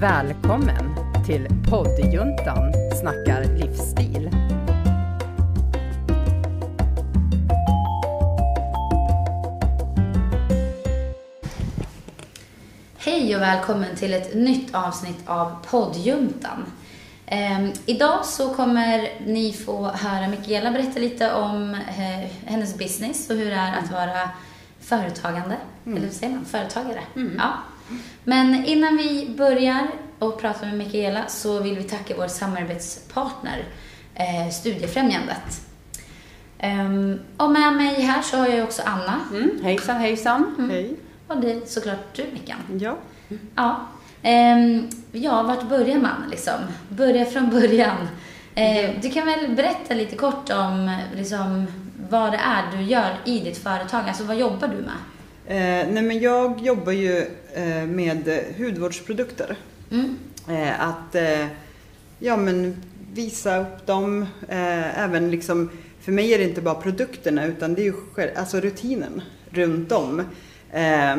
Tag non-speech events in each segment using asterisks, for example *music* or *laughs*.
Välkommen till poddjuntan snackar livsstil. Hej och välkommen till ett nytt avsnitt av poddjuntan. Ehm, idag så kommer ni få höra Mikaela berätta lite om eh, hennes business och hur det är att vara företagande, eller vad säger man, företagare. Ja. Men innan vi börjar och pratar med Mikaela så vill vi tacka vår samarbetspartner eh, Studiefrämjandet. Ehm, och med mig här så har jag också Anna Mm, hejsan hejsan. Hej. och det är såklart du Mickan. Ja. Ja. Ehm, ja, vart börjar man liksom? Börja från början. Eh, du kan väl berätta lite kort om liksom, vad det är du gör i ditt företag. Alltså vad jobbar du med? Eh, nej men jag jobbar ju eh, med hudvårdsprodukter. Mm. Eh, att eh, ja, men visa upp dem. Eh, även liksom, för mig är det inte bara produkterna utan det är ju alltså rutinen runt om. Eh,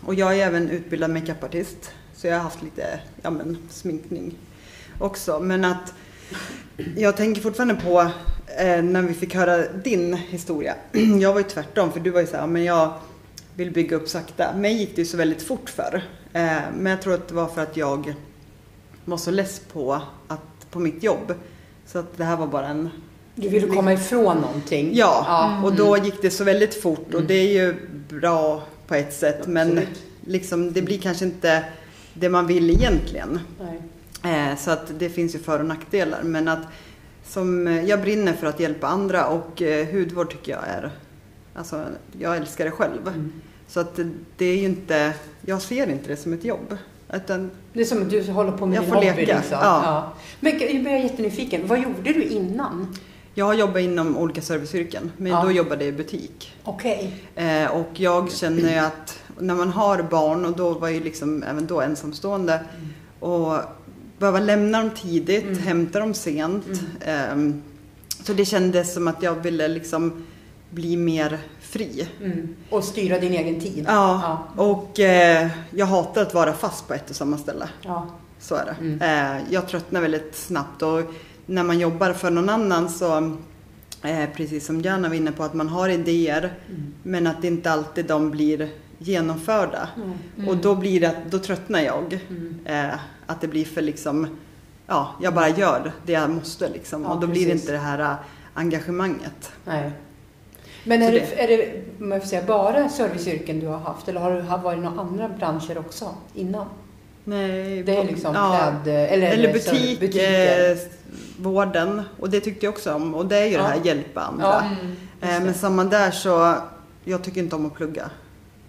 och jag är även utbildad makeupartist. Så jag har haft lite ja, men, sminkning också. Men att jag tänker fortfarande på eh, när vi fick höra din historia. *clears throat* Jag var ju tvärtom för du var ju så här, "Ja, men jag vill bygga upp sakta. Mig gick det ju så väldigt fort för. Eh, men jag tror att det var för att jag var så less på, att, på mitt jobb. Så att det här var bara en Du vill komma ifrån någonting. Ja, och Mm. då gick det så väldigt fort och det är ju bra på ett sätt men Absolut. liksom, det blir kanske inte det man vill egentligen. Nej. Eh, så att det finns ju för och nackdelar men att som, eh, jag brinner för att hjälpa andra och eh, hudvård tycker jag är, alltså jag älskar det själv. Mm. Så att det, det är ju inte, jag ser inte det som ett jobb. Utan, Det är som att du håller på med Jag din får hobby. leka, Liksom. ja. Men jag blir jättenyfiken. Vad gjorde du innan? jag har jobbat inom olika serviceyrken men Ja. då jobbade jag i butik. Okej. Eh, och jag känner ju att när man har barn och då var jag ju liksom även då ensamstående och behöva lämna dem tidigt, Mm. hämta dem sent. Ehm, så det kändes som att jag ville liksom bli mer fri. Mm. Och styra din egen tid. Ja, och eh, jag hatar att vara fast på ett och samma ställe. Ja. Så är det. Mm. Eh, jag tröttnar väldigt snabbt och när man jobbar för någon annan så eh, precis som Jana var inne på att man har idéer Mm. men att inte alltid de blir genomförda. Mm. Och då blir det då tröttnar jag. Mm. Eh, att det blir för liksom, ja, jag bara gör det jag måste liksom. Ja, och då blir det precis. inte det här eh, engagemanget. Nej. Men är det, är det om jag får säga, bara serviceyrken du har haft? Eller har du varit några andra branscher också innan? Nej, Det är liksom ja. kläd... Eller, Eller butik, butiker. eh, vården. Och det tyckte jag också om. Och det är ju Ja. det här hjälpa andra. Ja. Mm. Eh, men samma där så, jag tycker inte om att plugga.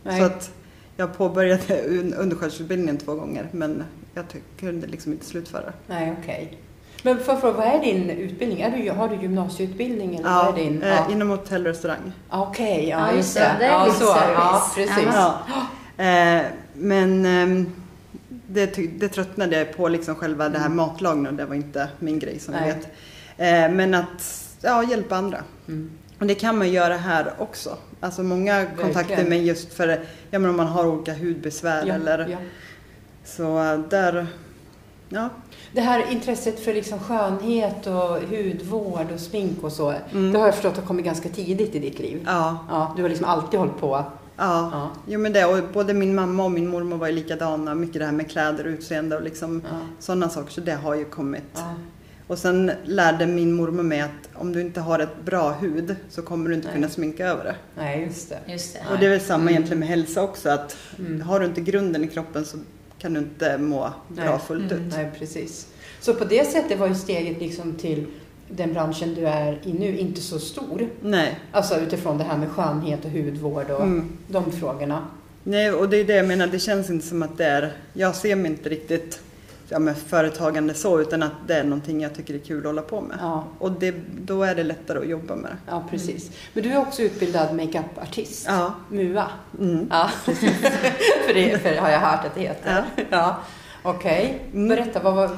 Nej. Så att jag påbörjade un- undersköterskeutbildningen två gånger men jag kunde liksom inte slutföra. Nej, okej. Men för, för, vad är din utbildning? Är du, har du gymnasieutbildning eller Ja, är din? eh, Ja. inom hotell och restaurang. Ah, Okej, ja, Ja, just det. det. Är ja, så. service. Ja, precis. Ja. Eh, men ehm, det, det tröttnade jag på, liksom själva det här Mm. matlagningen och det var inte min grej som ni Nej. vet. Eh, men att ja, hjälpa andra. Mm. Och det kan man göra här också. Alltså många kontakter Verkligen. mig just för ja, men om man har olika hudbesvär Ja, eller ja. så eh, där, ja. Det här intresset för liksom skönhet och hudvård och smink och så. Mm. Det har jag förstått har kommit ganska tidigt i ditt liv. Ja, Ja, du har liksom alltid hållit på. ja. Ja. Jo men det, och både min mamma och min mormor var ju likadana. Mycket det här med kläder och utseende och liksom Ja. sådana saker. Så det har ju kommit. Och sen lärde min mormor mig att om du inte har ett bra hud så kommer du inte Nej. kunna sminka över det. Nej, just det. Just det. Och det är väl samma Mm. egentligen med hälsa också. Att Mm. har du inte grunden i kroppen så kan du inte må bra Nej. fullt ut. Nej, precis. Så på det sättet var ju steget liksom till den branschen du är i nu inte så stor. Nej. Alltså utifrån det här med skönhet och hudvård och Mm. de frågorna. Nej, och det är det jag menar. Det känns inte som att det är... Jag ser mig inte riktigt ja, med företagande så, utan att det är någonting jag tycker är kul att hålla på med. Ja, Och det, då är det lättare att jobba med det. ja precis. Men du är också utbildad makeupartist. Ja. MUA. Mm. Ja, *laughs* för det för har jag hört att det heter. Ja. Okej, Mm. berätta. Vad, vad,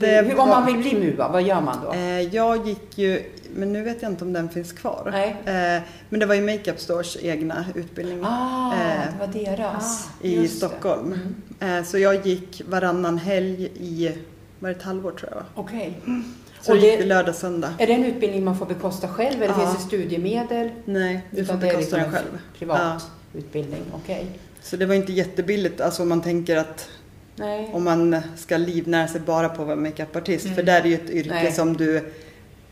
hur, var- om man vill bli MUA, vad gör man då? Eh, jag gick ju, men nu vet jag inte om den finns kvar. Nej. Eh, men det var ju Makeup Stores egna utbildning Ah, eh, det var deras. i det. Stockholm. Mm. Så jag gick varannan helg i, var ett halvår tror jag? Okej. Så Och det gick lördag, söndag. Är det en utbildning man får bekosta själv eller Ja. finns det studiemedel? Nej, du får bekosta liksom den en själv. Privat utbildning, okej. Så det var inte jättebilligt, alltså om man tänker att Nej. om man ska livnära sig bara på att vara makeupartist. Mm. För där är ju ett yrke Nej. som du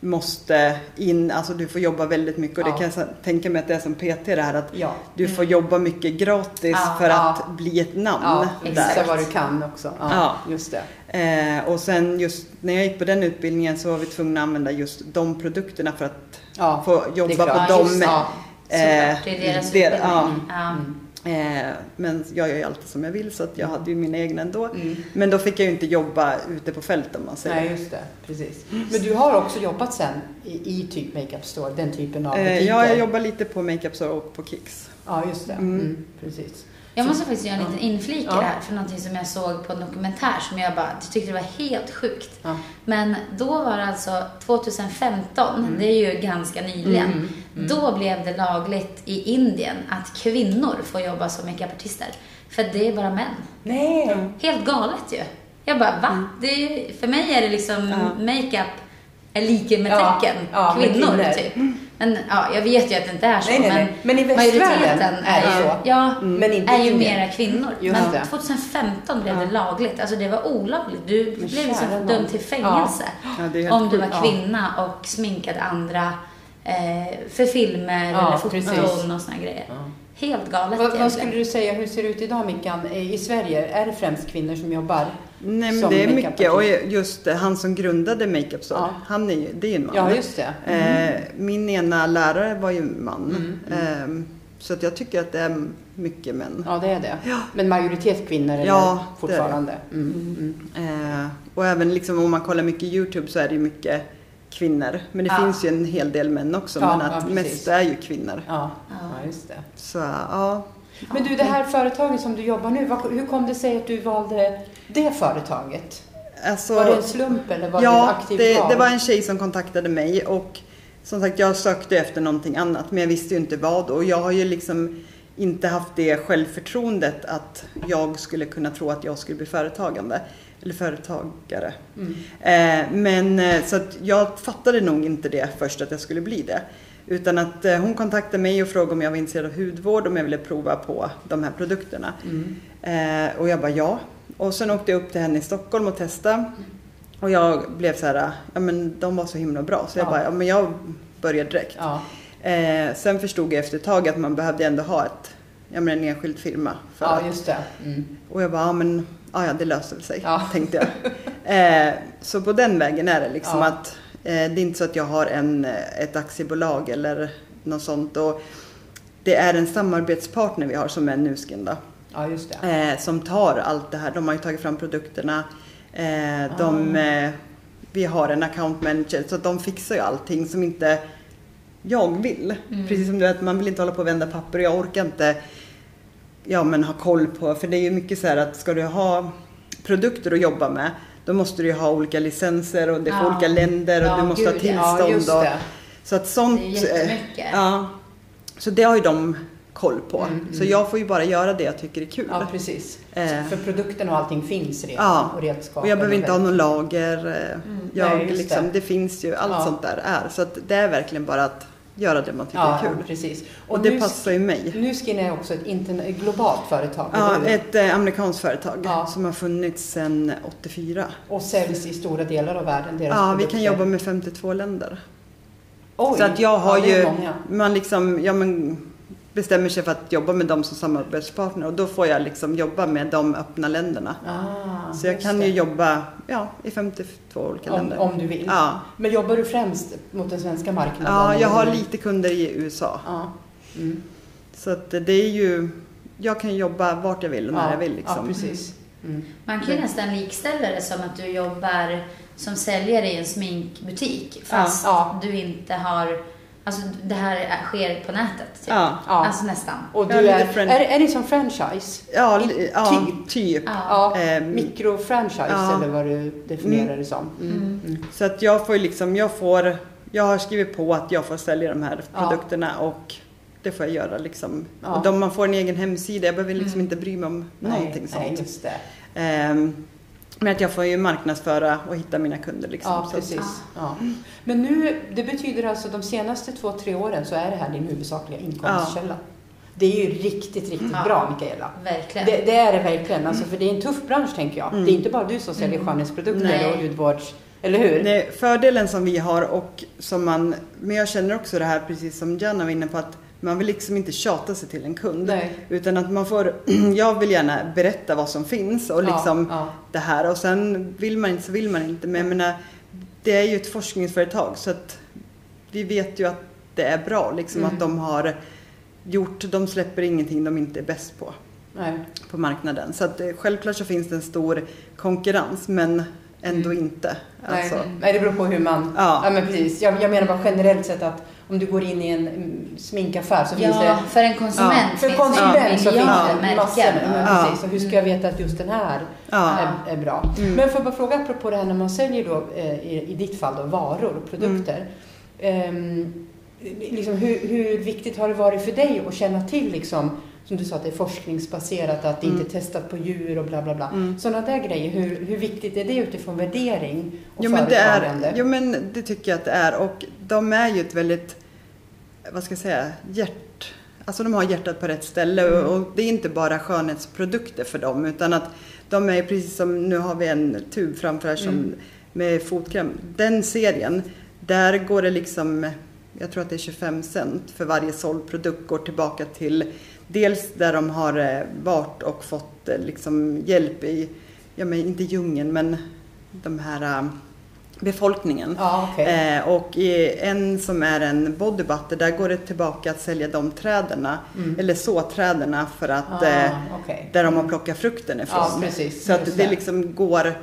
måste in, alltså du får jobba väldigt mycket och Ja. det kan jag tänka mig att det är som PT det här att Ja. du får jobba mycket gratis Ja, för ja. att bli ett namn Ja, visa vad du kan också. Ja, Ja. just det. Eh, och sen just när jag gick på den utbildningen så var vi tvungna att använda just de produkterna för att Ja, få jobba på dem. just. Eh, det är deras det- utbildning. Mm. Eh, men jag gör ju alltid som jag vill så att jag hade ju mina egna ändå. Mm. Men då fick jag ju inte jobba ute på fält om man säger. Nej, just det. Precis. Men du har också jobbat sen i, i typ Makeup Store, den typen av Eh, butiker? ja, jag jobbar lite på Makeup Store och på Kicks. Ja, just det. Mm. Mm. Precis. Jag måste faktiskt göra en liten inflik i Ja. det här för någonting som jag såg på en dokumentär som jag bara tyckte det var helt sjukt. Ja. Men då var det alltså 2015, det är ju ganska nyligen. Mm, mm. Då blev det lagligt i Indien att kvinnor får jobba som makeupartister. För det är bara män. Nej! Helt galet ju. Jag bara, va? Det är, för mig är det liksom Ja. makeup är lika med Ja, tecken. ja, kvinnor, kvinnor. typ. Men ja, jag vet ju att det inte är så. Nej, nej, men nej. Men i majoriteten är det ju- så. Ja, Men inte är ju mera kvinnor. Just men det. 2015 blev det lagligt. Alltså det var olagligt. Du blev kära liksom dömd till fängelse. Det är om du var kvinna och sminkade andra eh, för filmer Ja, eller foton precis. och såna grejer. Ja. Helt galet Vad, vad skulle du säga, hur ser det ut idag Mickan? I Sverige, är det främst kvinnor som jobbar? Nej men det är mycket och just eh, han som grundade Makeup Store, Ja. han är ju, det är ju en man. Ja, just det. Eh, min ena lärare var ju en man. Mm, Eh, så att jag tycker att det är mycket män. Ja, det är det. Ja. Men majoritet kvinnor eller Ja, det är det. fortfarande? Mm. Mm. Eh, och även liksom om man kollar mycket YouTube så är det ju mycket kvinnor. Men det Ja. finns ju en hel del män också. Ja, men ja, att precis. mest är ju kvinnor. Ja. Ja. ja, just det. Så ja. Men du, det här företaget som du jobbar nu, hur kom det sig att du valde det företaget? Alltså, Var det en slump eller var det ja, ett aktivt det, val? det var en tjej som kontaktade mig och som sagt jag sökte efter någonting annat men jag visste ju inte vad och jag har ju liksom inte haft det självförtroendet att jag skulle kunna tro att jag skulle bli företagande eller företagare. Mm. Eh, men eh, så att jag fattade nog inte det först att jag skulle bli det. Utan att eh, hon kontaktade mig och frågade om jag var intresserad av hudvård, om jag ville prova på de här produkterna. Mm. Eh, och jag bara ja. Och sen åkte jag upp till henne i Stockholm och testade. Och jag blev så här, ja men de var så himla bra. Så jag Ja. bara, ja men jag började direkt. Ja. Eh, sen förstod jag efter ett tag att man behövde ändå ha ett, ja men en enskild firma. För ja, just det. Mm. och jag bara, ja men ja, ja det löser sig, Ja. tänkte jag. Eh, så på den vägen är det liksom Ja. att eh, det är inte så att jag har en, eh, ett aktiebolag eller något sånt. Och det är en samarbetspartner vi har som är Nuskin då. Ja, just det. Eh, som tar allt det här. De har ju tagit fram produkterna. Eh, de, Ah. eh, vi har en account manager så de fixar ju allting som inte jag vill. Mm. Precis som du vet, man vill inte hålla på och vända papper och jag orkar inte ja, men ha koll på. För det är ju mycket så här att ska du ha produkter att jobba med då måste du ju ha olika licenser och det är Ja. olika länder och Ja, du måste ha gud, tillstånd. Ja, och, så att sånt. Det eh. Ja. Så det har ju de koll på. Mm, Så mm. jag får ju bara göra det jag tycker är kul. Ja, precis. Eh. För produkten och allting finns redan. Ja. Och redskapen. Och jag behöver inte ha någon lager. eh, Jag, Nej, liksom, det. det. finns ju, allt Ja. sånt där är. Så att det är verkligen bara att göra det man tycker Ja, är kul. precis. Och, det Nus- passar ju mig. Nuskin är också ett, interna- ett globalt företag, Ja, ett eh, amerikanskt företag Ja. som har funnits sedan 84. Och säljs i stora delar av världen, deras Ja, vi produkter. kan jobba med 52 länder. Oj, Så att jag har ja, det ju, man liksom, ja men bestämmer sig för att jobba med dem som samarbetspartner och då får jag liksom jobba med de öppna länderna. Ah, Så jag kan det. ju jobba ja, i 52 olika om, länder. om du vill. Ja. Men jobbar du främst mot den svenska marknaden? ja, jag har eller? lite kunder i USA. Ja. Mm. Så att det är ju, jag kan jobba vart jag vill och när ja. jag vill liksom. Ja, precis. Mm. Man kan ju nästan likställa det som att du jobbar som säljare i en sminkbutik fast Ja. du inte har Alltså det här är- sker på nätet. Typ. Ja. Ja. Alltså nästan. Och du är, är, är ni som franchise? Ja, I- li- ja typ. typ. Ja. Ehm, mikrofranchise ja. eller vad du definierar Mm. det som. Mm. Mm. Så att jag får liksom, jag får, jag har skrivit på att jag får sälja de här Ja. produkterna och det får jag göra liksom. Ja. Och de, man får en egen hemsida, jag behöver liksom Mm. inte bry mig om någonting nej, Nej, sånt. just det. Ehm, men att jag får ju marknadsföra och hitta mina kunder liksom. Ja, precis. Ja. Men nu, det betyder alltså de senaste två, tre åren så är det här din huvudsakliga inkomstkälla. Det är ju riktigt, riktigt Ja. bra Mikaela. Verkligen. Det, det är det verkligen, alltså, för det är en tuff bransch tänker jag. Mm. Det är inte bara du som säljer Mm. skönhetsprodukter Nej. och hudvårds... Eller hur? Nej, fördelen som vi har och som man, men jag känner också det här precis som Janna var inne på att man vill liksom inte tjata sig till en kund. Nej. Utan att man får, *clears throat* jag vill gärna berätta vad som finns och liksom ja, det här och sen vill man inte så vill man inte. Men jag menar, det är ju ett forskningsföretag så att vi vet ju att det är bra liksom Mm. att de har gjort, de släpper ingenting de inte är bäst på ja. Nej. på marknaden. Så att eh, självklart så finns det en stor konkurrens men ändå Mm. inte. Nej. Alltså, Nej, det beror på hur man... Ja. Ja, men precis. Jag, jag menar bara generellt sett att om du går in i en mm, sminkaffär så finns det... Ja, för en konsument Ja. För finns konsument det så finns det massor. Ja. precis. Och hur ska jag veta att just den här ja. är, är bra? Mm. Men får jag bara fråga apropå det här när man säljer då, eh, i, i ditt fall då, varor och produkter. Ehm, liksom, hur, hur viktigt har det varit för dig att känna till liksom, som du sa att det är forskningsbaserat, att det inte är testat på djur och bla bla bla. Mm. Sådana där grejer, hur, hur viktigt är det utifrån värdering och Jo men, det är, jo men det tycker jag att det är och de är ju ett väldigt, vad ska jag säga, hjärt... Alltså de har hjärtat på rätt ställe Mm. och, det är inte bara skönhetsprodukter för dem utan att de är precis som, nu har vi en tub framför här som Mm. med fotkräm. Den serien, där går det liksom, jag tror att det är 25 cent för varje såld produkt går tillbaka till dels där de har eh, varit och fått eh, liksom hjälp i, ja men inte djungeln men de här eh, befolkningen. Ja, okej. Eh, och en som är en body butter, där går det tillbaka att sälja de träderna, Mm. eller såträderna för att Ah, eh, där de har plockat frukten ifrån. Ja, precis. Så att det liksom går,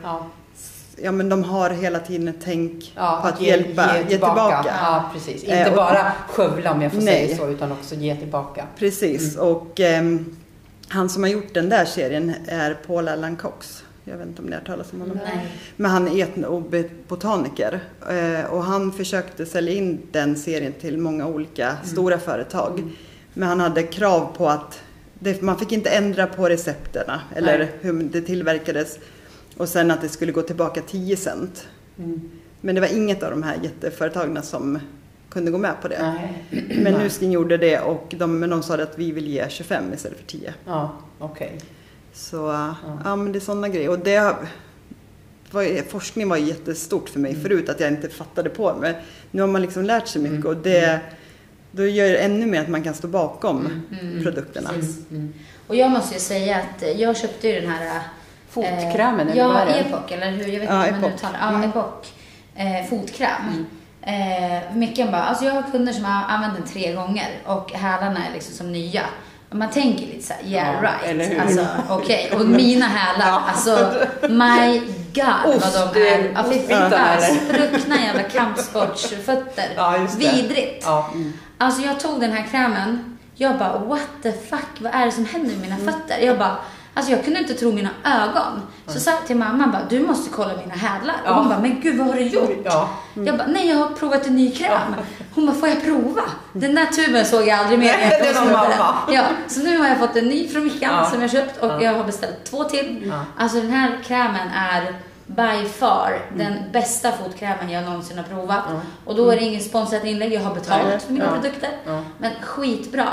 Ja. men de har hela tiden ett tänk Ja, på att hjälpa, ge tillbaka. Ja, precis. Inte Eh, och- bara skövla om jag får Nej. säga så, utan också ge tillbaka. Precis, Mm. och ehm, han som har gjort den där serien är Paul Allen Cox. Jag vet inte om ni har hört talas om honom. Nej. Men han är etnobotaniker eh, och han försökte sälja in den serien till många olika stora företag. Mm. Men han hade krav på att det, man fick inte ändra på recepterna eller Nej. hur det tillverkades. Och sen att det skulle gå tillbaka 10 cent. Mm. Men det var inget av de här jätteföretagen som kunde gå med på det. Nej. Men. Nuskin gjorde det och de, men de sa att vi vill ge 25 istället för 10. Ja, okej. Så ja, men det är sådana grejer. Och det var, forskning var jättestort för mig Mm. förut att jag inte fattade på det. Men nu har man liksom lärt sig mycket Mm. och det då gör det ännu mer att man kan stå bakom Mm. produkterna. Mm. Och jag måste ju säga att jag köpte ju den här... Fotkrämen, eh, eller vad Ja, är det? Epoch, eller hur? Jag vet Ja, inte hur man uttalar Ja, Mm. Epoch. Eh, fotkräm. Eh, Mickan bara, alltså jag har kunder som har använt den tre gånger och hälarna är liksom som nya. Man tänker lite såhär, yeah Ja, right. Alltså okej. Och mina hälar, alltså my god Ost, vad de är. Ja, fy fan. Spruckna jävla kampsportsfötter. Ja. Vidrigt. Ja. Mm. Alltså jag tog den här krämen, jag bara what the fuck, vad är det som händer med mina Mm. fötter? Jag bara, alltså jag kunde inte tro mina ögon. Så sa jag till mamma bara, du måste kolla mina hälar. Ja. Och hon bara, men gud vad har du gjort? Ja. Jag bara, nej jag har provat en ny kräm. Hon bara, får jag prova? Den där tuben såg jag aldrig mer. Nej, det någon mamma. Ja, så nu har jag fått en ny från Mickan Ja. som jag köpt och Ja. jag har beställt två till. Ja. Alltså den här krämen är by far den bästa fotkrämen jag någonsin har provat. Ja. Och då är det ingen sponsrat inlägg, jag har betalt för mina Ja. produkter. Men skitbra.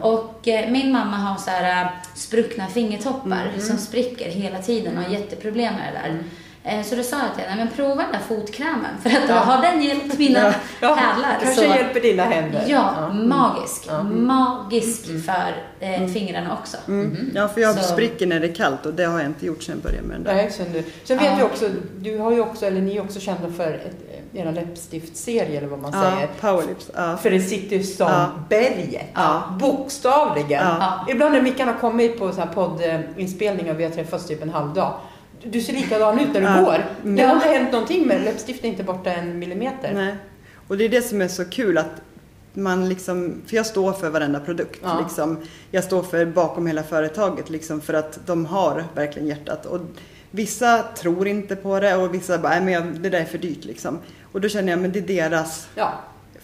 Och eh, min mamma har så här eh, spruckna fingertoppar Mm. som spricker hela tiden och har jätteproblem med det där. Eh, så då sa jag till henne, men prova den där fotkrämen för att Ja. har den hjälpt mina Ja, hälar Kanske så... hjälper dina händer. Ja, Mm. magisk. Ja. Magisk för eh, fingrarna också. Mm. Ja, för jag Så- spricker när det är kallt och det har jag inte gjort sedan jag började med den där. Nej, sen du. Sen vet Ja. jag också, du har ju också, eller ni är också kända för ett, era läppstiftserie eller vad man Ja, säger. powerlips. Ja. För det sitter ju som Ja. berget. Ja. Bokstavligen. Ja. Ibland när Mickan har kommit på så här poddinspelningar och vi har träffats typ en halv dag. Du ser likadan ut när du Ja. går. Det har inte hänt någonting med läppstift är inte borta en millimeter. Nej. Och det är det som är så kul att man liksom, för jag står för varenda produkt. Ja. Liksom. Jag står för bakom hela företaget liksom, för att de har verkligen hjärtat. Och vissa tror inte på det och vissa bara, nej men det där är för dyrt liksom. Och då känner jag, men det är deras Ja,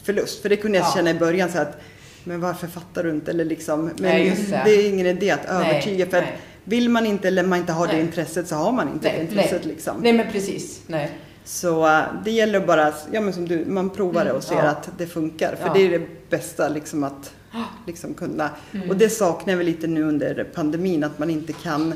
förlust. För det kunde jag Ja. känna i början så att, men varför fattar du inte? Eller liksom, men Nej, det. det är ingen idé att Nej, övertyga. För att nej. Vill man inte eller man inte har det Nej. intresset så har man inte det nej, intresset nej. liksom. Nej, men precis. Nej. Så äh, det gäller bara, ja men som du, man provar det och ser Mm, ja. att det funkar. För Ja. det är det bästa liksom att liksom kunna. Och det saknar vi lite nu under pandemin, att man inte kan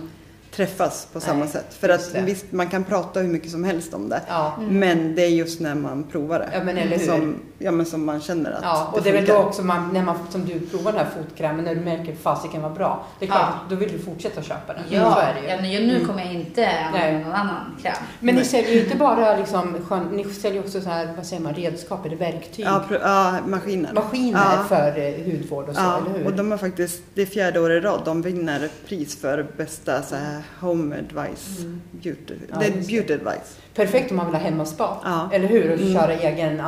träffas på samma Nej, sätt. För att det. visst, man kan prata hur mycket som helst om det. Ja. Men det är just när man provar det. Ja, men eller hur? Som, ja, men som man känner att Ja, och det är väl då också man, när man, som du provar den här fotkrämen, när du märker att fasiken var bra. Det är klart, Ja. då vill du fortsätta köpa den. Så Ja, är det ju. ja nu, nu kommer jag inte använda Nej. någon annan kräm. Men ni säljer ju inte bara liksom, skön, ni säljer också så här, vad säger man, redskap eller verktyg? Ja, ja, maskiner. Maskiner Ja. för eh, hudvård och så, Ja, eller hur? och de har faktiskt, det är fjärde året i rad, de vinner pris för bästa så här, home advice. Beauty, Ja, det är beauty advice. Perfekt om man vill ha hemmaspa, Ja. eller hur? Och Mm. köra egen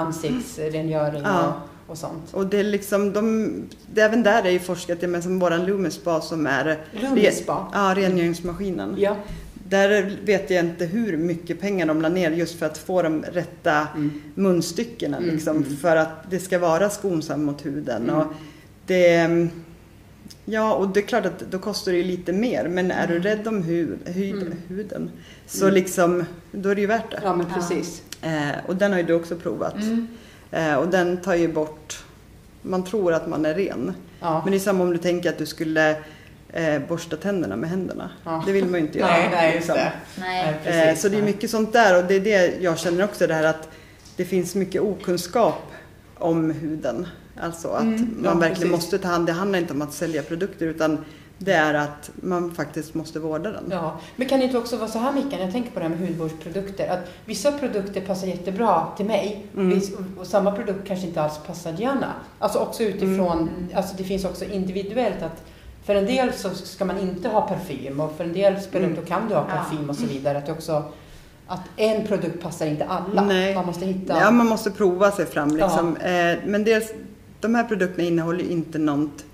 ansiktsrengöring Ja. och, och sånt. Och det är liksom, de, det, även där är ju forskat, men som våran Lumispa som är Lumispa? ja, rengöringsmaskinen. Ja. Där vet jag inte hur mycket pengar de la ner just för att få de rätta Mm. munstyckena. Mm, Liksom, mm. För att det ska vara skonsamt mot huden. Mm. Och det, ja, och det är klart att då kostar det ju lite mer. Men är du rädd om hud, hud, Mm. huden så Mm. liksom, då är det ju värt det. ja, men precis. Eh, och den har ju du också provat. Eh, och den tar ju bort, man tror att man är ren. Ja. Men det är samma om du tänker att du skulle eh, borsta tänderna med händerna. Ja. Det vill man ju inte *laughs* göra. nej, nej, liksom. det. Nej. Nej, Eh, precis. så det är mycket sånt där och det är det jag känner också det här att det finns mycket okunskap om huden. Alltså att Mm, man ja, verkligen precis. måste ta hand Det handlar inte om att sälja produkter utan det är att man faktiskt måste vårda den. Ja, men kan det inte också vara så här Mikael, jag tänker på det här med hudvårdsprodukter, att vissa produkter passar jättebra till mig Mm. och, samma produkt kanske inte alls passar Diana. Alltså också utifrån, alltså det finns också individuellt att för en del så ska man inte ha parfym och för en del produkter Mm. kan du ha Ja. parfym och så vidare. Att också att en produkt passar inte alla. Nej. Man måste hitta... Ja, man måste prova sig fram liksom. Eh, men dels, de här produkterna innehåller ju inte något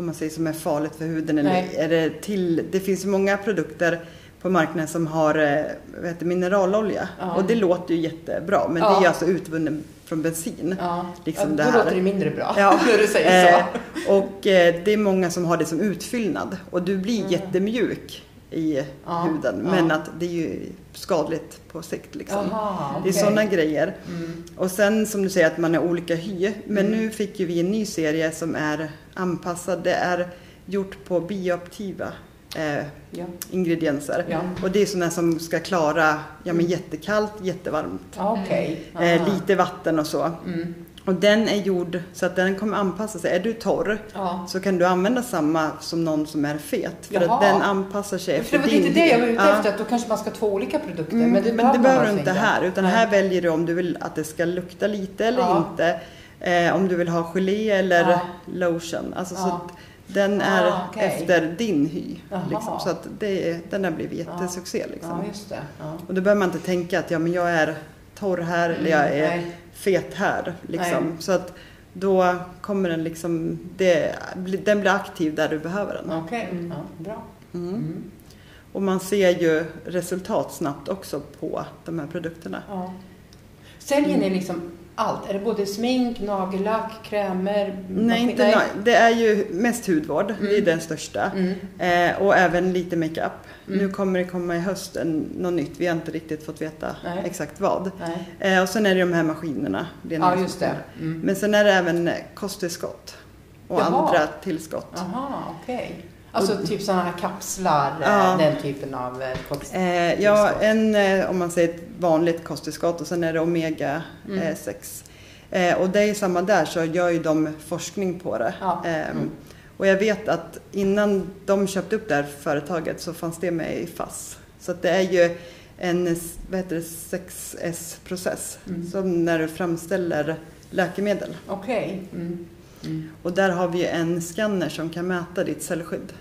om man säger som är farligt för huden. Eller Nej. är det, till, det finns ju många produkter på marknaden som har eh, vad heter, det, mineralolja. Ja. Och det låter ju jättebra men det Ja. är ju alltså utvunnen från bensin. ja, liksom ja, det då låter det mindre bra Ja. *laughs* när du säger så. Eh, och eh, det är många som har det som utfyllnad och du blir Mm. jättemjuk i Ja, huden ja. men att det är ju skadligt på sikt liksom. Jaha, Det är sådana grejer. Mm. Och sen som du säger att man har olika hy. Men Mm. nu fick ju vi en ny serie som är anpassad. Det är gjort på bioaktiva eh, Ja. ingredienser. Ja. Och det är sådana som ska klara ja, men jättekallt, jättevarmt. Ja, Okej. Eh, Aha. lite vatten och så. Mm. Och den är gjord så att den kommer anpassa sig. Är du torr Ja. så kan du använda samma som någon som är fet. För Jaha. att den anpassar sig efter det var din lite det jag var ute Ja. efter, att då kanske man ska ha två olika produkter. Mm, men det, men det behöver du inte här, utan Nej. här väljer du om du vill att det ska lukta lite eller Ja. inte. Eh, om du vill ha gelé eller lotion. Alltså, så att den är Ah, okej. efter din hy. Liksom, så att det, den har blivit jättesuccé. Liksom. Ja, just det. Och då behöver man inte tänka att ja, men jag är torr här eller jag är Nej. Fet här. Liksom. Så att då kommer den liksom, det, den blir aktiv där du behöver den. Okej, Mm. ja, bra. Mm. Mm. Och man ser ju resultat snabbt också på de här produkterna. Ja. Säljer ni liksom allt? Är det både smink, nagellack, krämer? Nej, inte, na- det är ju mest hudvård, det är Mm. den största. Mm. Eh, och även lite makeup. Mm. Nu kommer det komma i höst en, något nytt, vi har inte riktigt fått veta Nej. exakt vad. Nej. Eh, och sen är det de här maskinerna. Ja, just det. Mm. Men sen är det även kosttillskott och Jaha. andra tillskott. Jaha, okej. Alltså typ sådana här kapslar, eh, Ja. den typen av eh. Eh, ja, Tillskott. en om man säger ett vanligt kosttillskott och sen är det omega Mm. eh, 6. Eh, och det är samma där så gör ju de forskning på det. Ja. Ehm, Mm. Och jag vet att innan de köpte upp det här företaget så fanns det med i FASS. Så att det är ju en vad heter det, 6S-process Mm. som när du framställer läkemedel. Okej. Mm. Mm. Och där har vi en skanner som kan mäta ditt cellskydd.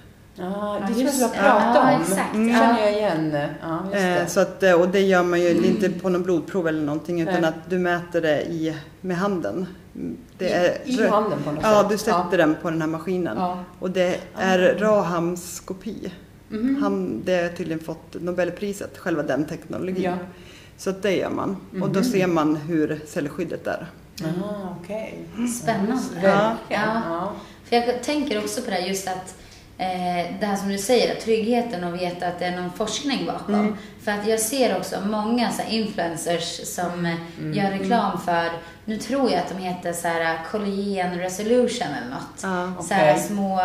Ah, Ja, det jag just vi har det. pratat Ja, om. exakt. Mm. Ja. känner jag igen. Ja, just det. Eh, så att, eh, och det gör man ju inte på någon blodprov eller någonting utan Nej. att du mäter det i, med handen. Mm, Det är, I, I handen på något Ja, sätt. du sätter den på den här maskinen. Ja. Och det är rahamskopi. Mhm. Han, det har tydligen fått Nobelpriset, själva den teknologin. Ja. Så att det gör man. Och då Mhm. ser man hur cellskyddet är. Ah, okej. Spännande. Ja. Ja. För jag tänker också på det här just att eh, det här som du säger, tryggheten och veta att det är någon forskning bakom. Mm. För att jag ser också många så influencers som eh, Mm. gör reklam för, nu tror jag att de heter så här collagen resolution eller något. Ja. Så här små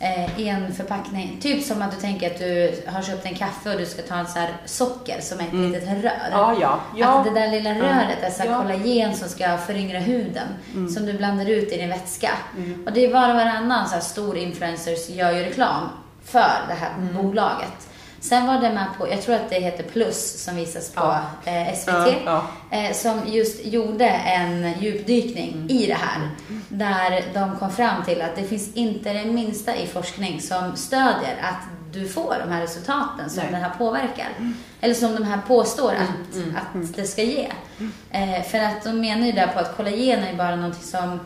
eh, en förpackning. Typ som att du tänker att du har köpt en kaffe och du ska ta en så socker som är ett Mm. litet rör. Ja, ja. ja. Att det där lilla röret är så Ja. kollagen som ska föryngra huden. Mm. Som du blandar ut i din vätska. Mm. Och det är var och varannan så stor influencers gör ju reklam för det här Mm. bolaget. Sen var det med på, jag tror att det heter Plus som visas på Ja. eh, SVT. Ja, ja. Eh, som just gjorde en djupdykning Mm. i det här. Där de kom fram till att det finns inte det minsta i forskning som stödjer att du får de här resultaten som Nej. den här påverkar. Eller som de här påstår att, mm, att det ska ge. Eh, för att de menar ju där på att kollagen är bara någonting som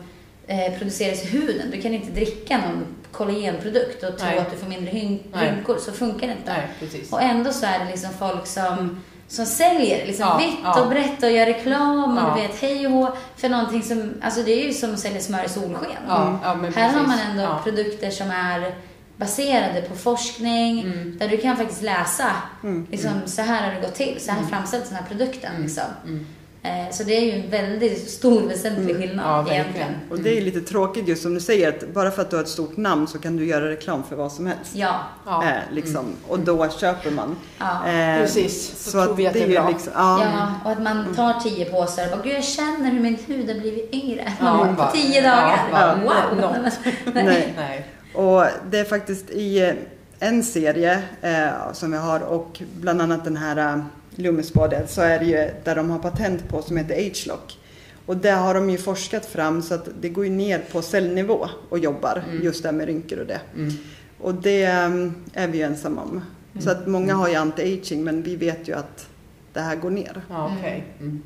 eh, produceras i huden. Du kan inte dricka någon kollagenprodukt och tro Nej. att du får mindre rynkor. Så funkar det inte. Nej. Och ändå så är det liksom folk som, som säljer liksom Ja, vitt ja. och brett och gör reklam och Ja. du vet hej och hå för någonting som, alltså det är ju som att sälja smör i solsken. Ja, men Här har man ändå produkter som är baserade på forskning, Mm. där du kan faktiskt läsa Mm. liksom, så här har det gått till, så här Mm. framställs den här produkten. Mm. Liksom. Mm. Eh, så det är ju en väldigt stor väsentlig Mm. skillnad Ja, verkligen. egentligen. Och det är lite tråkigt just som du säger att bara för att du har ett stort namn så kan du göra reklam för vad som helst. Ja, Ja. Eh, liksom. Och då köper man. ja. Eh, Precis, då så tror vi att det det är bra. liksom, ja. Ja, och att man tar tio påsar och bara, gud jag känner hur min hud har blivit yngre. Ja, *laughs* på bara- tio dagar. ja, wow! *laughs* no. Nej. Nej. Och det är faktiskt i eh, en serie eh, som vi har och bland annat den här Lummisbadet så är det ju där de har patent på som heter Agelock. Och det har de ju forskat fram så att det går ju ner på cellnivå och jobbar Mm. just där med rynkor och det. Mm. Och det eh, är vi ju ensamma om. Så att många har ju anti-aging men vi vet ju att det här går ner. Ja, okej. Mm.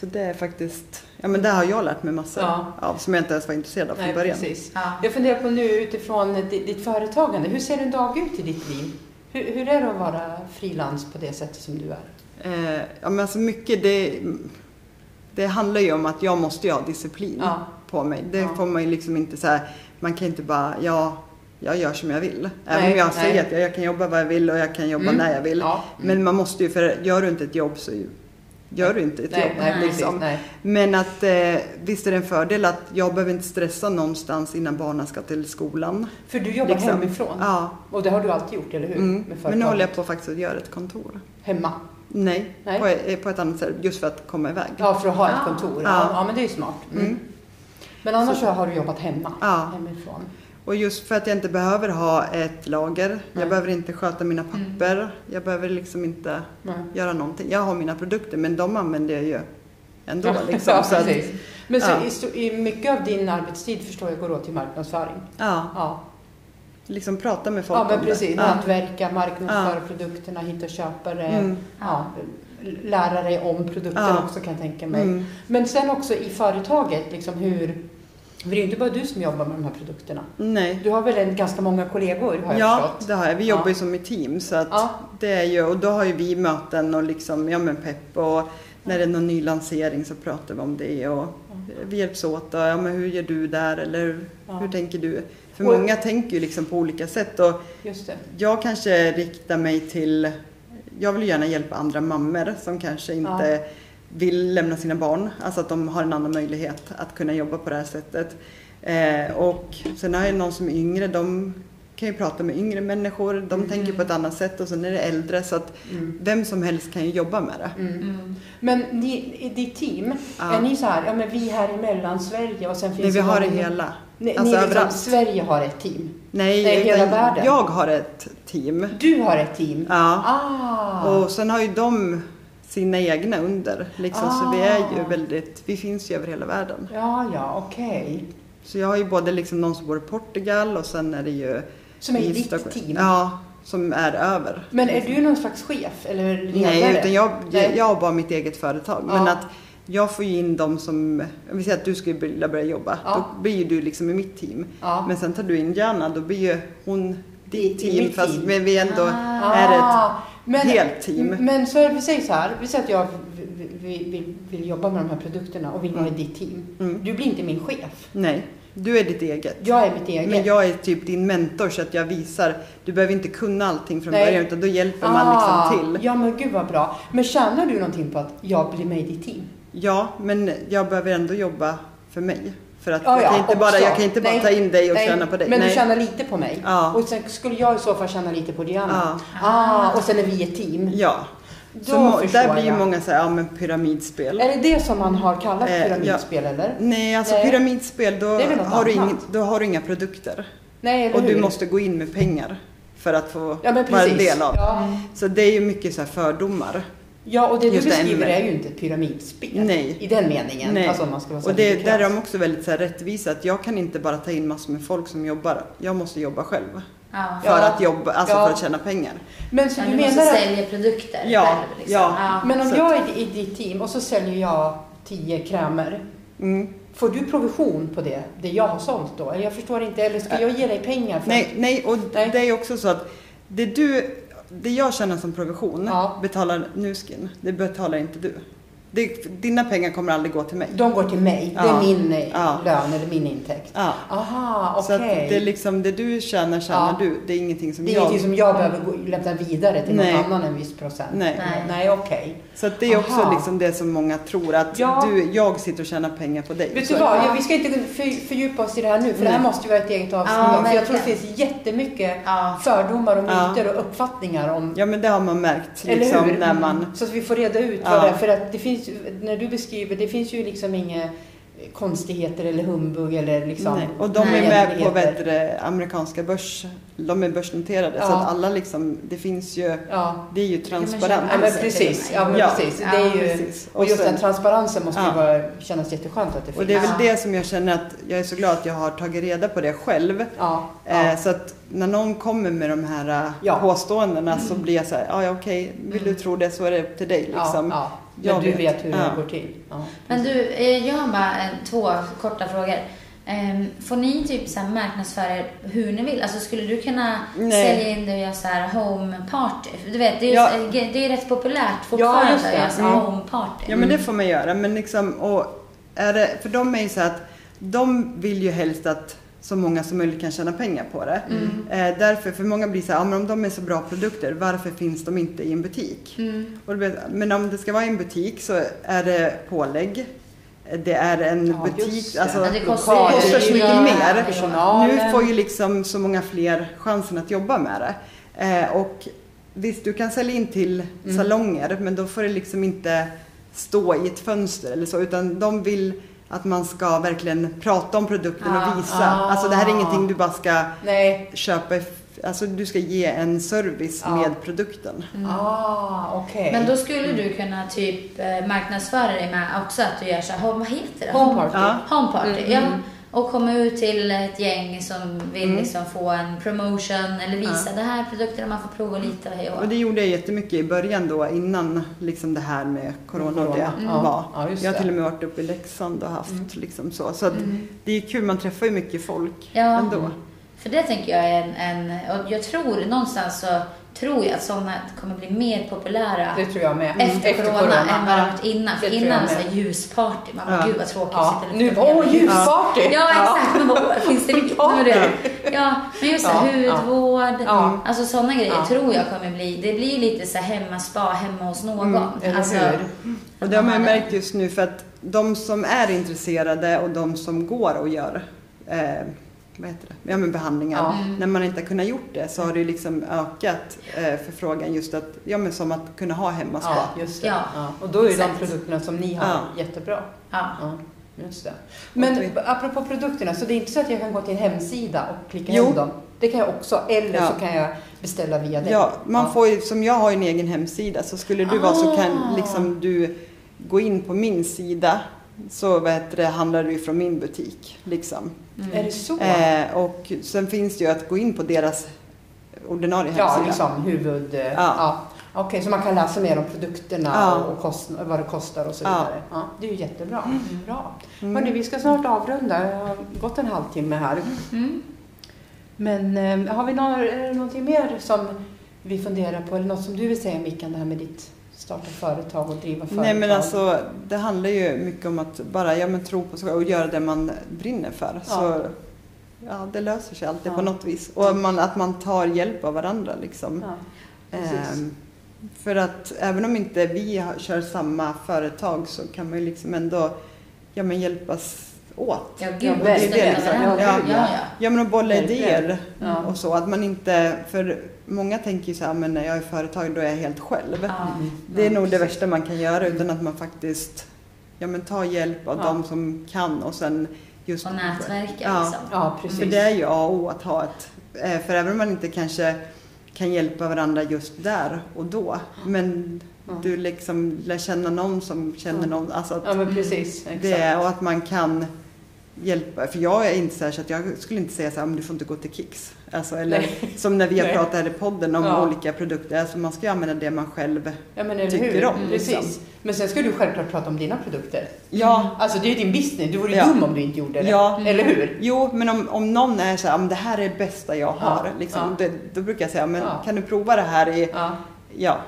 Så det är faktiskt, ja men det har jag lärt mig massor Ja. av som jag inte ens var intresserad av från Nej, början. precis. Ja. Jag funderar på nu utifrån ditt, ditt företagande. Hur ser en dag ut i ditt liv? Hur, hur är det att vara frilans på det sättet som du är? Eh, ja men alltså mycket det, det handlar ju om att jag måste ju ha disciplin Ja. på mig. Det Ja. får man ju liksom inte så här, man kan inte bara, ja, jag gör som jag vill. Även Nej, om jag nej. säger att jag, jag kan jobba vad jag vill och jag kan jobba Mm. när jag vill. Ja. Men man måste ju, för gör du inte ett jobb så gör du inte ett nej, jobb. nej, precis. liksom. Nej. Men att eh, visst är det en fördel att jag behöver inte stressa någonstans innan barnen ska till skolan. För du jobbar Liksom. hemifrån. Ja. Och det har du alltid gjort, eller hur? Mm. Med Men nu håller jag på faktiskt att göra ett kontor. Hemma? Nej, Nej. På, eh, på ett annat sätt. Just för att komma iväg. Ja, för att ha ett Ja. kontor. Ja. Ja. men det är ju smart. Mm. Mm. Men annars så har du jobbat hemma? Ja. Hemifrån? Och just för att jag inte behöver ha ett lager. Nej. Jag behöver inte sköta mina papper. Jag behöver liksom inte Nej. göra någonting. Jag har mina produkter men de använder jag ju ändå. Ja, *laughs* Liksom. ja, så att. Men så Ja. i, mycket av din arbetstid förstår jag går åt till marknadsföring? ja, Ja, liksom prata med folk ja men precis. Nätverka, marknadsföra produkterna, hitta köpare. Mm. Ja, lära dig om produkten Ja. också kan jag tänka mig. Mm. Men sen också i företaget, liksom hur... För det är ju inte bara du som jobbar med de här produkterna. Nej. Du har väl en, ganska många kollegor har jag Ja, förstått? det har jag. Vi jobbar Ja. ju som ett team. Så att Ja. det är ju, och då har ju vi möten och liksom, ja men pepp och när det är någon ny lansering så pratar vi om det och vi hjälps åt. Och, ja, men hur gör du där eller Ja. hur tänker du? För Och- många tänker ju liksom på olika sätt och jag kanske riktar mig till, jag vill gärna hjälpa andra mammor som kanske inte vill lämna sina barn. Alltså att de har en annan möjlighet att kunna jobba på det här sättet. Eh, och sen har jag någon som är yngre, de kan ju prata med yngre människor, de Mm. tänker på ett annat sätt och sen är det äldre så att Mm. vem som helst kan ju jobba med det. Mm. Mm. Men ni, i ditt team, Ja. är ni så här, ja men vi här i Mellansverige och sen finns Nej, vi har det hela. Ni, Alltså ni liksom. Sverige har ett team. Nej, Nej, hela världen. jag har ett team. Du har ett team. Ja. Ah. Och sen har ju de sina egna under. Liksom, Så vi är ju Ah. väldigt, vi finns ju över hela världen. Ja, ja, okej. Så jag har ju både liksom någon som bor i Portugal och sen är det ju Som är i ditt Stockholm. team? Ja, som är över. Men är du någon slags chef eller ledare? Nej, utan jag, Nej. jag har bara mitt eget företag. Men Ja. att jag får ju in dem som, om vi säger att du skulle vilja börja jobba, Ja. då blir ju du liksom i mitt team. Ja. Men sen tar du in Jana, då blir ju hon ditt team fast team. men vi ändå Ah. är ett Ah, men, helt team. Men så vi säger så här, vi säger att jag vill, vill, vill, jobba med de här produkterna och vill vara i ditt team. Mm. Du blir inte min chef. Nej, du är ditt eget. Jag är mitt eget. Men jag är typ din mentor så att jag visar, du behöver inte kunna allting från Nej. början utan då hjälper man Ah, liksom till. Ja men gud vad bra. Men tjänar du någonting på att jag blir med i ditt team? Ja, men jag behöver ändå jobba för mig. För att Ja, jag, ja, kan inte bara, jag kan inte bara Nej, ta in dig och Nej, tjäna på dig. Men Nej. du tjänar lite på mig. Ja. Och sen skulle jag i så fall tjäna lite på Diana. Ja. Ah, och sen är vi ett team. Ja. Då Så där blir ju många så här, ja men pyramidspel. Är det det som man har kallat Eh, ja. pyramidspel eller? Nej, alltså Nej. pyramidspel då har, du annat? ing, då har du inga produkter. Nej, eller Och du hur? måste gå in med pengar för att få ja, vara en del av. Ja. Så det är ju mycket så fördomar. Ja, och det du beskriver är ju inte ett pyramidspel. Nej. I den meningen. Nej. Alltså man ska vara Och det, där är de också väldigt så här rättvisa. Att jag kan inte bara ta in massor med folk som jobbar. Jag måste jobba själv. Ja. För att jobba, alltså Ja. för att tjäna pengar. Men så Ja, du du måste menar att... sälja produkter Ja, själv. Liksom. ja. Men om Så jag är i ditt team och så säljer jag tio krämer. Mm. Får du provision på det, det jag har sålt då? Eller jag förstår inte. Eller ska jag ge dig pengar? För Nej, nej, och Nej. det är också så att det du, det jag tjänar som provision Ja. betalar Nuskin. Det betalar inte du. Det, dina pengar kommer aldrig gå till mig. De går till mig. Det är Ja. min eh, Ja. lön eller min intäkt. Ja. Aha, Så okej. att det är liksom det du tjänar, tjänar Ja. du. Det är ingenting som Det är jag... ingenting som jag behöver gå, lämna vidare till Nej. någon annan en viss procent. Nej. Nej. Nej, okej. Så att det är också Aha. liksom det som många tror att Ja. du, jag sitter och tjänar pengar på dig. Vet Så- du vad, ja, vi ska inte för, fördjupa oss i det här nu för det här Nej. måste ju vara ett eget avsnitt. Ja, för jag tror det finns jättemycket Ja. fördomar och myter och uppfattningar om Ja men det har man märkt Eller liksom hur? när man... Så att vi får reda ut vad det är. För att det finns ju, när du beskriver, det finns ju liksom inga konstigheter eller humbug eller liksom Nej. Och de är med på du, amerikanska börs... De är börsnoterade så Ja. att alla liksom, det finns ju... Ja. Det är ju transparent. Ja men precis, ja, men Ja. precis. Ja, Det är ju, precis. och just sen- den transparensen måste ju Ja. vara, kännas jätteskönt att det finns. Och det är väl Ja. det som jag känner att jag är så glad att jag har tagit reda på det själv. Ja, Eh, ja. så att när någon kommer med de här eh, Ja. påståendena så blir jag så här, "Ja, ja okej, vill du tro det så är det upp till dig liksom. Ja, ja. Jag Men du vet. vet hur Ja. det går till. Ja. Men du, eh, jag har bara eh, två korta frågor. Ehm, Får ni typ så här marknadsföra er hur ni vill? Alltså skulle du kunna Nej. sälja in det och göra så här home party? Du vet, det är, Ja. ju, det är rätt populärt fortfarande just det. att göra så Mm. home party. Ja men det får man göra. Men liksom, och är det, för de är ju så att de vill ju helst att så många som möjligt kan tjäna pengar på det. Mm. Eh, därför, för många blir så här, men om de är så bra produkter, varför finns de inte i en butik? Mm. Och det blir- men om det ska vara i en butik så är det pålägg. Det är en Ja, butik, det. alltså Ja, det kostar det kostar så mycket Ja, mer. Nu får ju liksom så många fler chansen att jobba med det. Eh, och visst, du kan sälja in till Mm. salonger, men då får det liksom inte stå i ett fönster eller så, utan de vill att man ska verkligen prata om produkten Ah, och visa. ah. Alltså det här är ingenting du bara ska Nej. köpa, alltså du ska ge en service Ja. med produkten. Ah, okej. Men då skulle du kunna typ eh, marknadsföra dig med också att du gör så här, vad heter det? Home party. Ja. Home party, Mm, ja. Mm. Och komma ut till ett gäng som vill Mm. liksom få en promotion eller visa det här produkterna man får prova lite och hej och Och det gjorde jag jättemycket i början då innan liksom det här med corona och det Corona. var. Ja, just jag har till och med varit uppe i Leksand och haft Mm. liksom så. Så att Mm. det är kul, man träffar ju mycket folk Ja. ändå. För det tänker jag är en, en och jag tror någonstans så tror jag att sådana kommer bli mer populära Det tror jag med. efter, corona, än vad Ja. varit innan. För innan så här ljusparty, man bara Ja. gud vad tråkigt Ja. Nu, åh med ljus. ljusparty! Ja exakt, man bara, "Åh, finns det *laughs* vilket? Ja. Ja. Ja, men just Ja, ja. hudvård, Ja. alltså sådana grejer Ja. tror jag kommer bli, det blir lite så här hemma-spa hemma hos någon. Mm, eller alltså, hur? Och det har man ju Ja, märkt just nu för att de som är intresserade och de som går och gör eh, vad heter det? Ja, men behandlingar. Ja. Mm. När man inte har kunnat gjort det så har det ju liksom ökat eh, förfrågan just att, ja men som att kunna ha hemmaspa. Ja, just det. Ja. Ja. Och då är ju de produkterna som ni har Ja. jättebra. Ja. Ja, just det. Men vi- apropå produkterna, så det är inte så att jag kan gå till en hemsida och klicka Jo. hem dem? Det kan jag också, eller Ja. så kan jag beställa via dig. Ja, man Ja. får ju, som jag har en egen hemsida så skulle du vara så kan Ah. liksom du gå in på min sida så heter det, handlar du från min butik. Liksom. Mm. Är det så? Eh, och sen finns det ju att gå in på deras ordinarie ja, hemsida. liksom huvud... Ja. Ja. Okej, så man kan läsa mer om produkterna Ja. och kost, vad det kostar och så Ja. vidare. Ja, det är ju jättebra. Bra. Mm. Hörni, vi ska snart avrunda. Det har gått en halvtimme här. Mm. Men eh, har vi någon, är det någonting mer som vi funderar på? Eller något som du vill säga Mickan, det här med ditt starta företag och driva företag? Nej men alltså det handlar ju mycket om att bara ja, men tro på sig och göra det man brinner för. Ja. Så ja, det löser sig alltid Ja. på något vis. Och man, att man tar hjälp av varandra liksom. Ja. Ehm, för att även om inte vi kör samma företag så kan man ju liksom ändå ja, men hjälpas åt. Ja, gud vad verkligen. stödja liksom. Ja, Ja, ja. Ja men att bolla idéer Ja. och så. Att man inte, för många tänker ju så här, men när jag är företag då är jag helt själv. Ja. Mm. Det är nog det värsta man kan göra utan att man faktiskt ja, men tar hjälp av Ja. de som kan och sen just... Och nätverka Ja. liksom. Ja, precis. För det är ju A och O att ha ett... eh, För även om man inte kanske kan hjälpa varandra just där och då. Men Ja. du liksom lär känna någon som känner Ja. någon. Alltså att Ja, men precis. Exakt. det, och att man kan hjälpa. För jag är inte så här så att jag skulle inte säga så här, men du får inte gå till Kicks. Alltså, eller Nej. som när vi har pratat här i podden om Ja. olika produkter. Alltså man ska ju använda det man själv Ja, men tycker hur? om, Precis. liksom. Men sen ska du självklart prata om dina produkter. Ja, Alltså det är ju din business. Du vore Ja. dum om du inte gjorde det. Ja. Eller hur? Jo, men om, om någon är så här, "Men det här är det bästa jag Ja, har. Liksom, ja. det, då brukar jag säga, men Ja. kan du prova det här i, Ja, ja,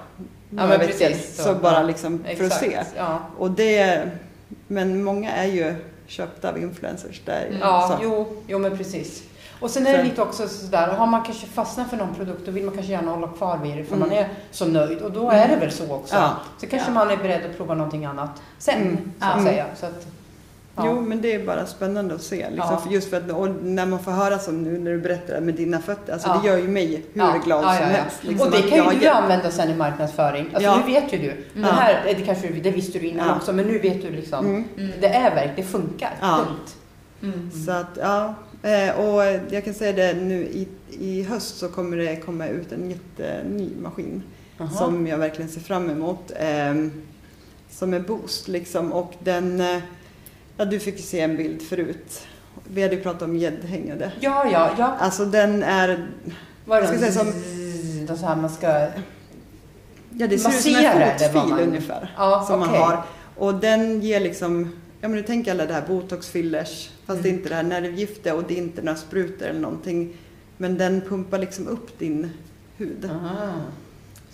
några men veckor. Så, Så, bara ja. liksom för att se. Ja, Och det, men många är ju köpta av influencers. Där, Mm. ja jo, jo men precis. Och sen är det lite också sådär, har man kanske fastnat för någon produkt då vill man kanske gärna hålla kvar vid det för Mm. man är så nöjd och då är det väl så också. Ja. Så kanske Ja. man är beredd att prova någonting annat sen, Mm. så att Ja. säga. Så att, ja. Jo, men det är bara spännande att se. Liksom, Ja. just för att, när man får höra som nu när du berättar med dina fötter, alltså Ja. det gör ju mig hur Ja, glad som helst. Liksom, och det kan ju du använda sen i marknadsföring. Alltså nu vet ju du. Den Ja. här, det, kanske, det visste du innan också, men nu vet du liksom. Mm. Mm. Det är verk, det funkar. Punkt. Mm. Så att, ja. Eh, Och jag kan säga det nu i, i höst så kommer det komma ut en jätteny maskin. Aha. som jag verkligen ser fram emot. Eh, som är Boost liksom och den, eh, ja du fick ju se en bild förut. Vi hade ju pratat om gäddhängade. Ja, ja, ja. Alltså den är, Vad är Jag ska det? säga som- det så här man ska... ja det ser ut som en det, fotfil man- ungefär. Ja, som okej. man har. Och den ger liksom, ja men du tänker alla det här botoxfillers, fast det är Mm. inte det här nervgifte och det är inte några sprutor eller någonting. Men den pumpar liksom upp din hud. Aha.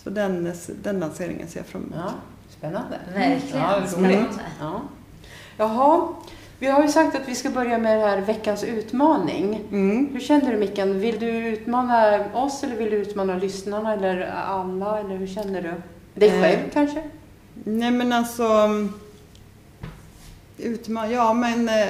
Så den, den lanseringen ser jag fram emot. Ja, spännande. Verkligen. Ja, roligt. Spännande. Ja. Jaha, vi har ju sagt att vi ska börja med det här veckans utmaning. Mm. Hur känner du Mickan? Vill du utmana oss eller vill du utmana lyssnarna eller alla? Eller hur känner du? Dig Eh, själv kanske? Nej men alltså utman ja men eh,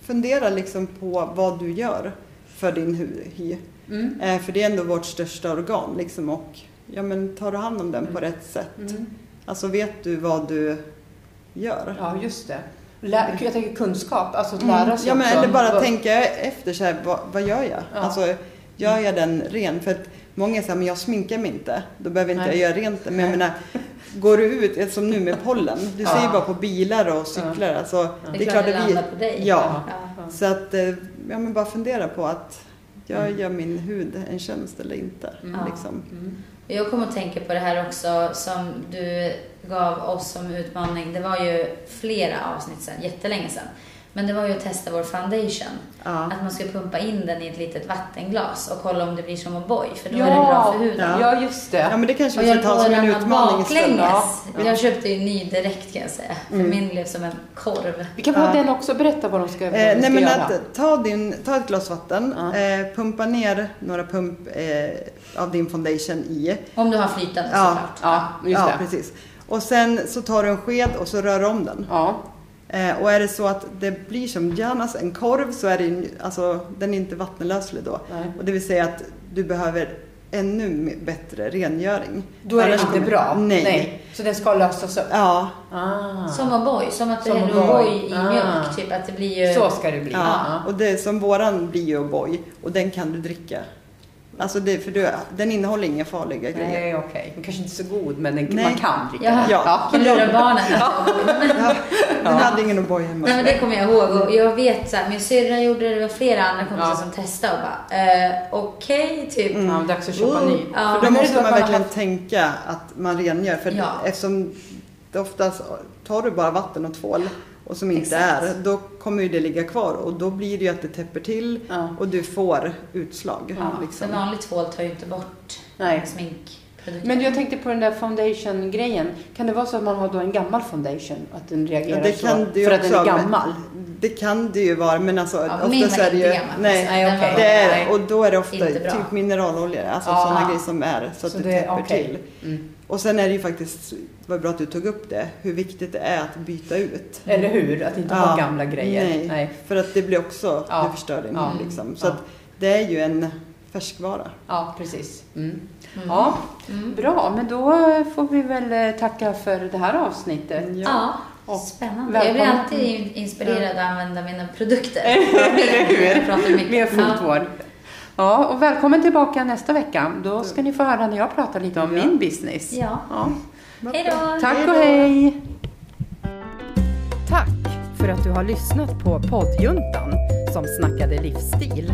fundera liksom på vad du gör för din hy. Mm. Eh, för det är ändå vårt största organ liksom och ja men tar du hand om den på Mm. rätt sätt. Mm. Alltså vet du vad du gör? Ja, just det. Jag tänker kunskap, alltså att Mm. lära sig Ja men också. eller bara tänka efter så här, vad, vad gör jag? Ja. Alltså gör jag den ren? För att många säger, men jag sminkar mig inte. Då behöver inte Nej. jag göra rent. Men jag menar, går du ut, som nu med pollen, du Ja. ser ju bara på bilar och cyklar. Alltså, Det är klart det att vi, på dig. Ja. Ja. Så att, eh, ja men bara fundera på att jag Mm. gör min hud en tjänst eller inte. Mm. Liksom. Mm. Jag kommer att tänka på det här också som du gav oss som utmaning. Det var ju flera avsnitt sedan, jättelänge sedan. Men det var ju att testa vår foundation. Ja. Att man ska pumpa in den i ett litet vattenglas och kolla om det blir som O'boy. För då är det bra för huden. Ja. Ja, just det. ja men det kanske vi ska ta som en utmaning istället. Ja. Jag köpte ju ny direkt kan jag säga. För Mm. min blev som en korv. Vi kan få Ja. den också, berätta vad de ska, vad de Eh, ska nej men göra. att ta, din, ta ett glas vatten, Ja. eh, pumpa ner några pump eh, av din foundation i. Om du har flytande Ja. såklart. Ja, just ja, det. precis. Och sen så tar du en sked och så rör om den. Ja. Eh, och är det så att det blir som Janas en korv så är det ju- alltså, den är inte vattenlöslig då. Nej. Och det vill säga att du behöver ännu bättre rengöring. Då är det Annars inte kommer- bra? Nej. Så den ska lösas upp? Ja, Ah. Som O'boy, som att det Som är en O'boy. I Ah. mjölk. Typ att det blir ju... Så ska det bli? ja. och det som våran blir ju O'boy och den kan du dricka Alltså det, för du, den innehåller inga farliga grejer. Nej, okej. Den kanske inte är så god, men den, man kan dricka den. Ja. Kan lura barnen. Ja, den hade ingen O'boy hemma. Nej men det kommer jag ihåg och jag vet så här, min syrra gjorde det, det var flera andra kompisar Ja. som testade och bara eh, okej typ. Ja, dags att köpa Mm. ny. Ja. För då måste man verkligen haft- tänka att man rengör. För Ja. eftersom det oftast tar du bara vatten och tvål och som inte Exakt. är, då kommer ju det ligga kvar och då blir det ju att det täpper till Ja. och du får utslag. Ja, liksom. För vanligt tvål tar ju inte bort Nej. sminkprodukter. Men jag tänkte på den där foundation-grejen. Kan det vara så att man har då en gammal foundation? Att den reagerar Ja, det så? för att den är också, gammal? Det kan det ju vara men alltså Ja, min oftast var är det inte ju... gammal. Nej, Nej, var- det är, och då är det ofta typ mineraloljor, alltså Ja. sådana grejer som är så att Så det, det- täpper okej. till. Mm. Och sen är det ju faktiskt, det var bra att du tog upp det, hur viktigt det är att byta ut. Eller hur? Att inte ha gamla grejer. Nej, för att det blir också, Ja. det förstör din Ja. liksom. Så Ja. att det är ju en färskvara. Ja, precis. Mm. Mm. Ja, Mm. bra. Men då får vi väl eh, tacka för det här avsnittet. Ja, Och spännande. Jag blir välkommen. alltid inspirerad att använda mina produkter. *laughs* Eller hur? Mer Ja. fotvård. Ja, och välkommen tillbaka nästa vecka. Då ska ni få höra när jag pratar lite om Ja. min business. Ja. Ja. Hej då! Tack och hej! Tack för att du har lyssnat på poddjuntan som snackade livsstil.